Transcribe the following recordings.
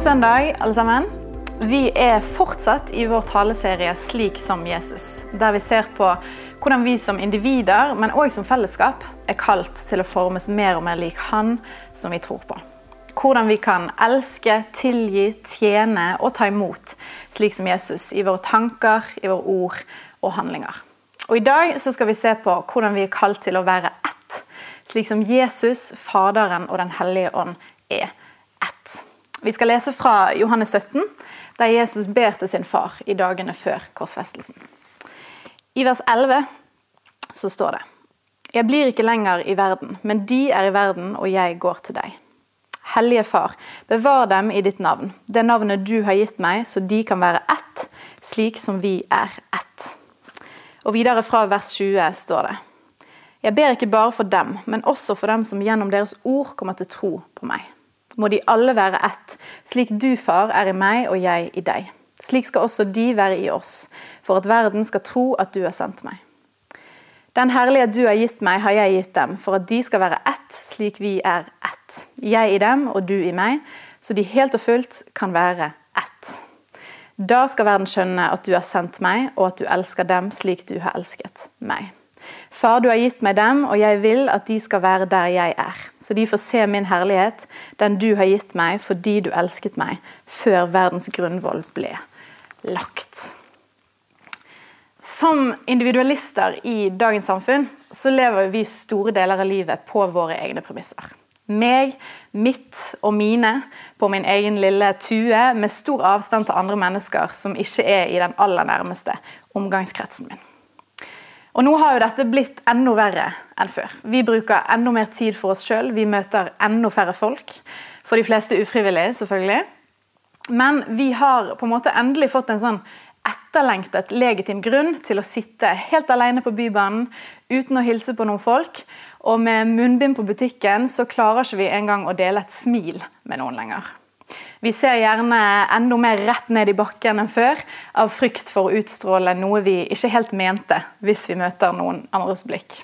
Søndag, alle sammen. Vi er fortsatt i vår taleserie 'Slik som Jesus', der vi ser på hvordan vi som individer, men òg som fellesskap, er kalt til å formes mer og mer lik Han som vi tror på. Hvordan vi kan elske, tilgi, tjene og ta imot slik som Jesus i våre tanker, i våre ord og handlinger. Og I dag skal vi se på hvordan vi er kalt til å være ett, slik som Jesus, Faderen og Den hellige ånd er. Vi skal lese fra Johannes 17, der Jesus ber til sin far i dagene før korsfestelsen. I vers 11 så står det Jeg blir ikke lenger i verden, men de er i verden, og jeg går til deg. Hellige Far, bevar dem i ditt navn, det navnet du har gitt meg, så de kan være ett, slik som vi er ett. Og videre fra vers 20 står det Jeg ber ikke bare for dem, men også for dem som gjennom deres ord kommer til tro på meg må de alle være ett, slik du, far, er i meg og jeg i deg. Slik skal også de være i oss, for at verden skal tro at du har sendt meg. Den herlighet du har gitt meg, har jeg gitt dem, for at de skal være ett, slik vi er ett. Jeg i dem og du i meg, så de helt og fullt kan være ett. Da skal verden skjønne at du har sendt meg, og at du elsker dem slik du har elsket meg. Far, du har gitt meg dem, og jeg vil at de skal være der jeg er. Så de får se min herlighet, den du har gitt meg fordi du elsket meg før verdens grunnvoll ble lagt. Som individualister i dagens samfunn så lever vi store deler av livet på våre egne premisser. Meg, mitt og mine på min egen lille tue med stor avstand til andre mennesker som ikke er i den aller nærmeste omgangskretsen min. Og Nå har jo dette blitt enda verre enn før. Vi bruker enda mer tid for oss sjøl. Vi møter enda færre folk. For de fleste ufrivillig, selvfølgelig. Men vi har på en måte endelig fått en sånn etterlengtet legitim grunn til å sitte helt alene på Bybanen uten å hilse på noen folk. Og med munnbind på butikken så klarer ikke vi engang å dele et smil med noen lenger. Vi ser gjerne enda mer rett ned i bakken enn før, av frykt for å utstråle noe vi ikke helt mente hvis vi møter noen andres blikk.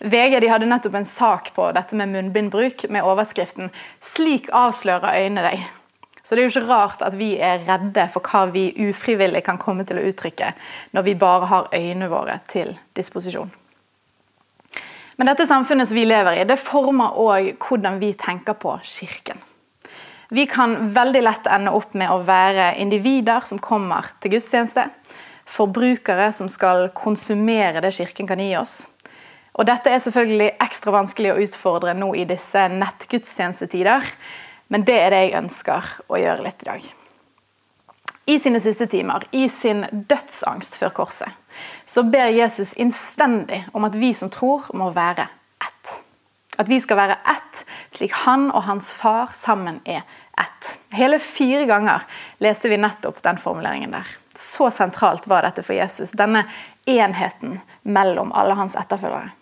VG hadde nettopp en sak på dette med munnbindbruk med overskriften 'Slik avslører øynene deg'. Så det er jo ikke rart at vi er redde for hva vi ufrivillig kan komme til å uttrykke når vi bare har øynene våre til disposisjon. Men dette samfunnet som vi lever i, det former òg hvordan vi tenker på Kirken. Vi kan veldig lett ende opp med å være individer som kommer til gudstjeneste. Forbrukere som skal konsumere det Kirken kan gi oss. Og Dette er selvfølgelig ekstra vanskelig å utfordre nå i disse nettgudstjenestetider, men det er det jeg ønsker å gjøre litt i dag. I sine siste timer, i sin dødsangst før korset, så ber Jesus innstendig om at vi som tror, må være ett. At vi skal være ett, slik han og hans far sammen er ett. Hele fire ganger leste vi nettopp den formuleringen der. Så sentralt var dette for Jesus, denne enheten mellom alle hans etterfølgere.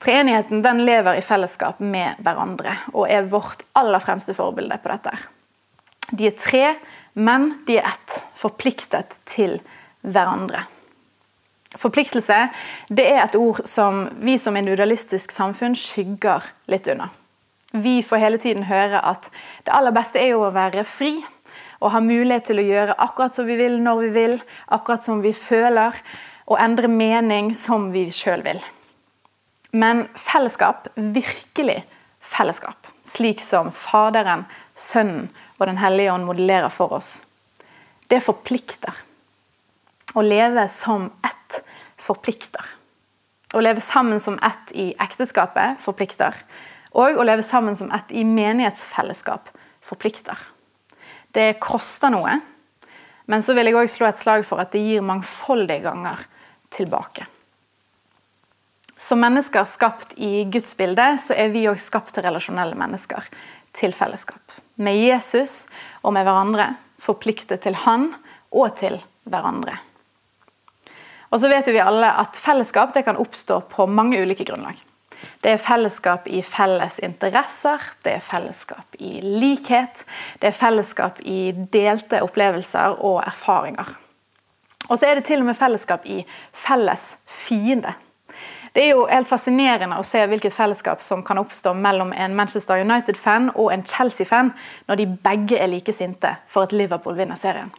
Treenigheten den lever i fellesskap med hverandre og er vårt aller fremste forbilde på dette. De er tre, men de er ett, forpliktet til hverandre. Forpliktelse det er et ord som vi som individualistisk samfunn skygger litt unna. Vi får hele tiden høre at det aller beste er jo å være fri. Og ha mulighet til å gjøre akkurat som vi vil, når vi vil, akkurat som vi føler. Og endre mening som vi sjøl vil. Men fellesskap, virkelig fellesskap, slik som Faderen, Sønnen og Den hellige ånd modellerer for oss, det forplikter. Å leve som ett forplikter. Å leve sammen som ett i ekteskapet forplikter. Og å leve sammen som ett i menighetsfellesskap forplikter. Det koster noe, men så vil jeg òg slå et slag for at det gir mangfoldige ganger tilbake. Som mennesker skapt i Guds bilde, så er vi òg skapt til relasjonelle mennesker. Til fellesskap. Med Jesus og med hverandre. Forpliktet til Han og til hverandre. Og så vet vi alle at Fellesskap kan oppstå på mange ulike grunnlag. Det er fellesskap i felles interesser, det er fellesskap i likhet, det er fellesskap i delte opplevelser og erfaringer. Og så er det til og med fellesskap i felles fiende. Det er jo helt fascinerende å se hvilket fellesskap som kan oppstå mellom en Manchester United-fan og en Chelsea-fan når de begge er like sinte for at Liverpool vinner serien.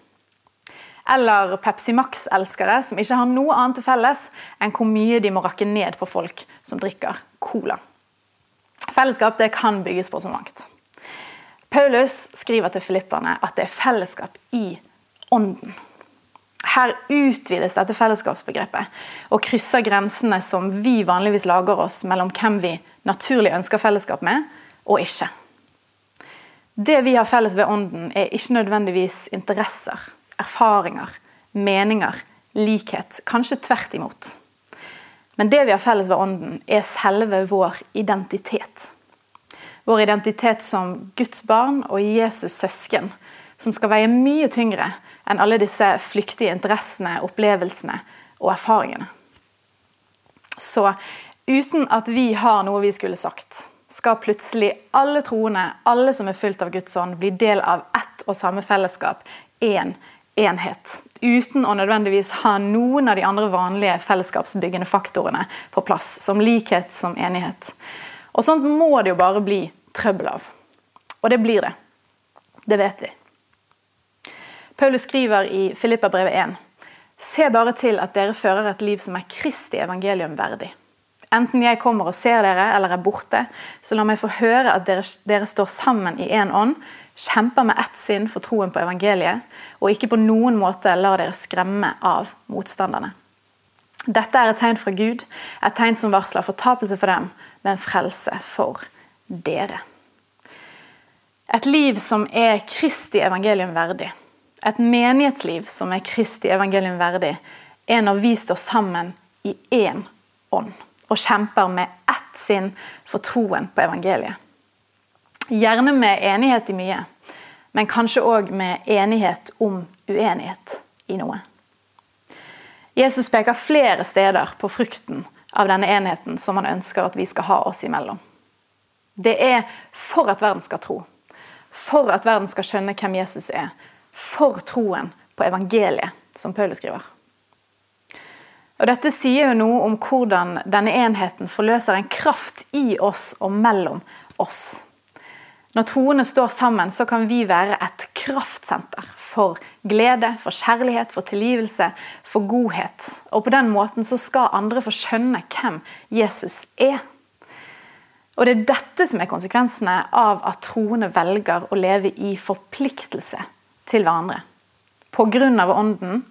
Eller Pepsi Max-elskere som ikke har noe annet til felles enn hvor mye de må rakke ned på folk som drikker cola. Fellesskap det kan bygges på så mangt. Paulus skriver til filipperne at det er fellesskap i ånden. Her utvides dette fellesskapsbegrepet og krysser grensene som vi vanligvis lager oss mellom hvem vi naturlig ønsker fellesskap med, og ikke. Det vi har felles ved Ånden, er ikke nødvendigvis interesser, erfaringer, meninger, likhet. Kanskje tvert imot. Men det vi har felles ved Ånden, er selve vår identitet. Vår identitet som Guds barn og Jesus søsken, som skal veie mye tyngre enn alle disse flyktige interessene, opplevelsene og erfaringene. Så uten at vi har noe vi skulle sagt, skal plutselig alle troende, alle som er fylt av Guds ånd, bli del av ett og samme fellesskap, én enhet. Uten å nødvendigvis ha noen av de andre vanlige fellesskapsbyggende faktorene på plass, som likhet, som enighet. Og sånt må det jo bare bli trøbbel av. Og det blir det. Det vet vi. Paulus skriver i Filippa brevet 1.: Se bare til at dere fører et liv som er Kristi evangelium verdig. Enten jeg kommer og ser dere eller er borte, så la meg få høre at dere, dere står sammen i én ånd, kjemper med ett sinn for troen på evangeliet, og ikke på noen måte lar dere skremme av motstanderne. Dette er et tegn fra Gud, et tegn som varsler fortapelse for dem, men frelse for dere. Et liv som er Kristi evangelium verdig et menighetsliv som er Kristi evangelium verdig, er når vi står sammen i én ånd og kjemper med ett sinn for troen på evangeliet. Gjerne med enighet i mye, men kanskje òg med enighet om uenighet i noe. Jesus peker flere steder på frukten av denne enheten som han ønsker at vi skal ha oss imellom. Det er for at verden skal tro, for at verden skal skjønne hvem Jesus er, for troen på evangeliet, som Paulus skriver. Og Dette sier jo noe om hvordan denne enheten forløser en kraft i oss og mellom oss. Når troende står sammen, så kan vi være et kraftsenter for glede, for kjærlighet, for tilgivelse, for godhet. Og på den måten så skal andre få skjønne hvem Jesus er. Og det er dette som er konsekvensene av at troende velger å leve i forpliktelse til hverandre. På grunn av ånden,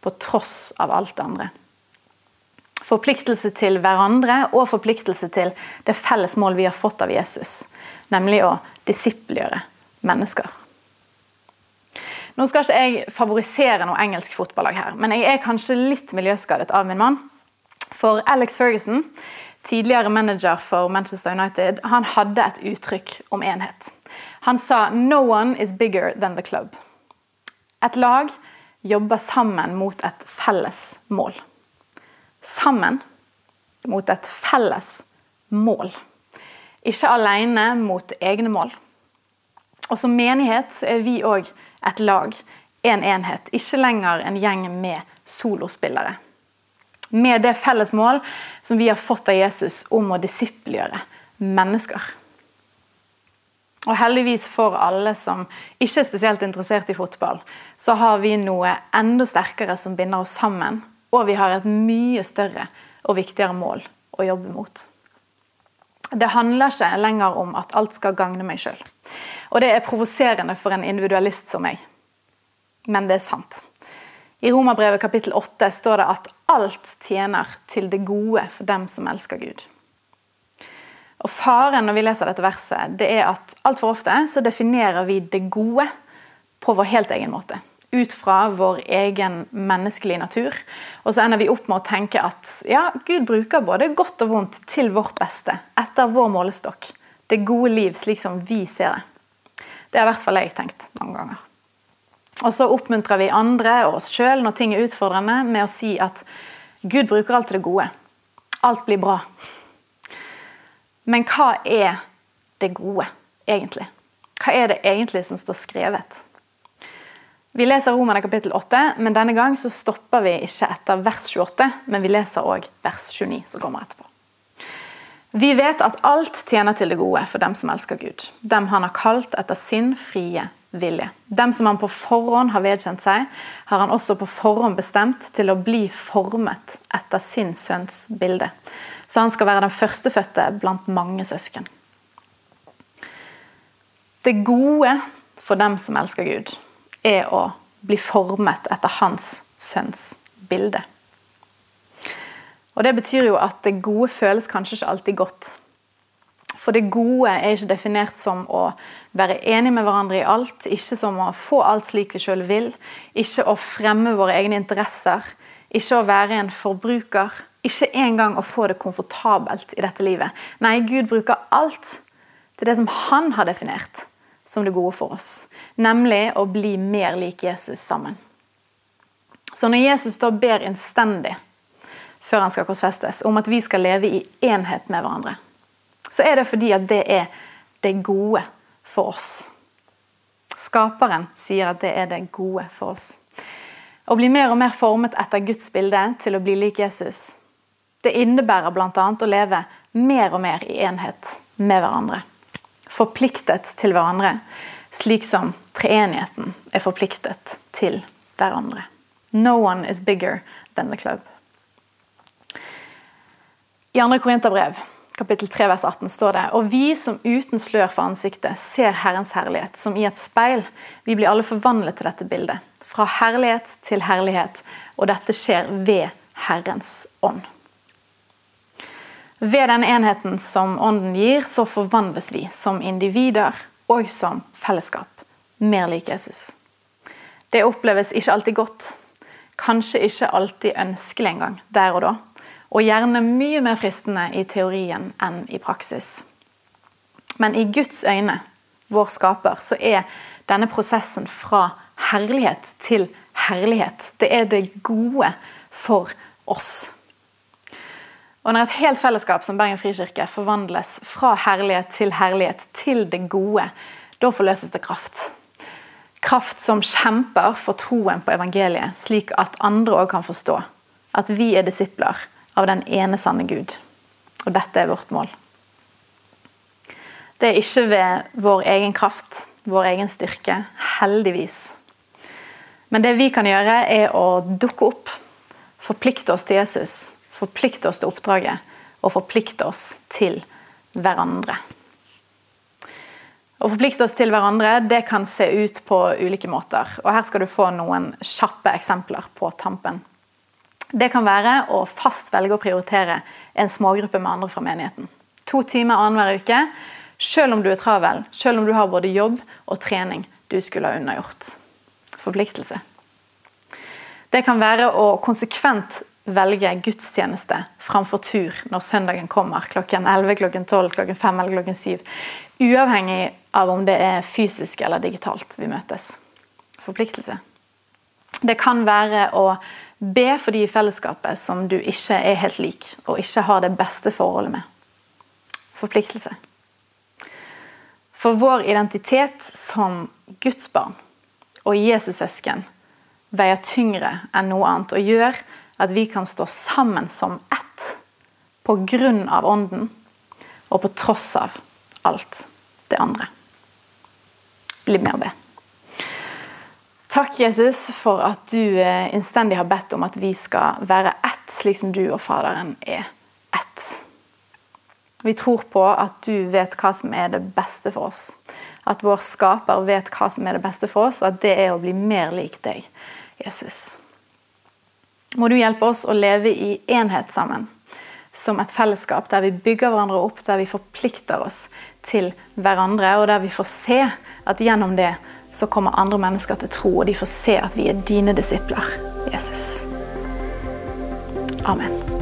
på tross av alt det andre. Forpliktelse til hverandre og forpliktelse til det felles mål vi har fått av Jesus. Nemlig å disippelgjøre mennesker. Nå skal ikke jeg favorisere noe engelsk fotballag her, men jeg er kanskje litt miljøskadet av min mann. For Alex Ferguson, tidligere manager for Manchester United, han hadde et uttrykk om enhet. Han sa 'No one is bigger than the club'. Et lag jobber sammen mot et felles mål. Sammen mot et felles mål. Ikke alene mot egne mål. Og Som menighet så er vi òg et lag, en enhet. Ikke lenger en gjeng med solospillere. Med det felles mål som vi har fått av Jesus om å disippelgjøre mennesker. Og heldigvis for alle som ikke er spesielt interessert i fotball, så har vi noe enda sterkere som binder oss sammen. Og vi har et mye større og viktigere mål å jobbe mot. Det handler ikke lenger om at alt skal gagne meg sjøl. Og det er provoserende for en individualist som meg. Men det er sant. I Romerbrevet kapittel 8 står det at alt tjener til det gode for dem som elsker Gud. Og Faren når vi leser dette verset, det er at altfor ofte så definerer vi det gode på vår helt egen måte. Ut fra vår egen menneskelige natur. Og så ender vi opp med å tenke at ja, Gud bruker både godt og vondt til vårt beste. Etter vår målestokk. Det gode liv slik som vi ser det. Det har i hvert fall jeg tenkt mange ganger. Og så oppmuntrer vi andre og oss sjøl når ting er utfordrende, med å si at Gud bruker alt til det gode. Alt blir bra. Men hva er det gode, egentlig? Hva er det egentlig som står skrevet? Vi leser Romerne kapittel 8, men denne gang så stopper vi ikke etter vers 28, men vi leser òg vers 29, som kommer etterpå. Vi vet at alt tjener til det gode for dem som elsker Gud, dem han har kalt etter sin frie vilje. Dem som han på forhånd har vedkjent seg, har han også på forhånd bestemt til å bli formet etter sin sønns bilde. Så han skal være den førstefødte blant mange søsken. Det gode for dem som elsker Gud, er å bli formet etter hans sønns bilde. Og Det betyr jo at det gode føles kanskje ikke alltid godt. For det gode er ikke definert som å være enig med hverandre i alt, ikke som å få alt slik vi sjøl vil, ikke å fremme våre egne interesser, ikke å være en forbruker, ikke engang å få det komfortabelt i dette livet. Nei, Gud bruker alt til det som han har definert som det gode for oss, nemlig å bli mer lik Jesus sammen. Så når Jesus da ber innstendig før han skal korsfestes, om at vi skal leve i enhet med hverandre, så er det fordi at det er det gode for oss. Skaperen sier at det er det gode for oss. Å bli mer og mer formet etter Guds bilde til å bli lik Jesus, det innebærer bl.a. å leve mer og mer i enhet med hverandre forpliktet til hverandre, slik som treenigheten er forpliktet til hverandre. No one is bigger than the club. I 2. Korinterbrev kapittel 3 vers 18 står det Og vi som uten slør for ansiktet ser Herrens herlighet, som i et speil. Vi blir alle forvandlet til dette bildet. Fra herlighet til herlighet. Og dette skjer ved Herrens ånd. Ved den enheten som Ånden gir, så forvandles vi som individer og som fellesskap mer lik Jesus. Det oppleves ikke alltid godt, kanskje ikke alltid ønskelig engang der og da, og gjerne mye mer fristende i teorien enn i praksis. Men i Guds øyne, vår skaper, så er denne prosessen fra herlighet til herlighet. Det er det gode for oss. Og når et helt fellesskap som Bergen frikirke forvandles fra herlighet til herlighet til det gode, da forløses det kraft. Kraft som kjemper for troen på evangeliet, slik at andre òg kan forstå at vi er disipler av den ene sanne Gud. Og dette er vårt mål. Det er ikke ved vår egen kraft, vår egen styrke, heldigvis. Men det vi kan gjøre, er å dukke opp, forplikte oss til Jesus forplikte oss til oppdraget og forplikte oss til hverandre. Å forplikte oss til hverandre det kan se ut på ulike måter. og Her skal du få noen kjappe eksempler på tampen. Det kan være å fast velge å prioritere en smågruppe med andre fra menigheten. To timer annenhver uke, selv om du er travel, selv om du har både jobb og trening du skulle ha unnagjort. Forpliktelse. Det kan være å konsekvent velge gudstjeneste framfor tur når søndagen kommer klokken 11, klokken 12, klokken 5 eller klokken 7. Uavhengig av om det er fysisk eller digitalt vi møtes. Forpliktelse. Det kan være å be for de i fellesskapet som du ikke er helt lik, og ikke har det beste forholdet med. Forpliktelse. For vår identitet som Guds barn og Jesus-søsken veier tyngre enn noe annet og gjør at vi kan stå sammen som ett på grunn av Ånden og på tross av alt det andre. Bli med og be. Takk, Jesus, for at du eh, innstendig har bedt om at vi skal være ett, slik som du og Faderen er ett. Vi tror på at du vet hva som er det beste for oss. At vår skaper vet hva som er det beste for oss, og at det er å bli mer lik deg, Jesus må du hjelpe oss å leve i enhet sammen. Som et fellesskap der vi bygger hverandre opp, der vi forplikter oss til hverandre, og der vi får se at gjennom det så kommer andre mennesker til tro, og de får se at vi er dine disipler. Jesus. Amen.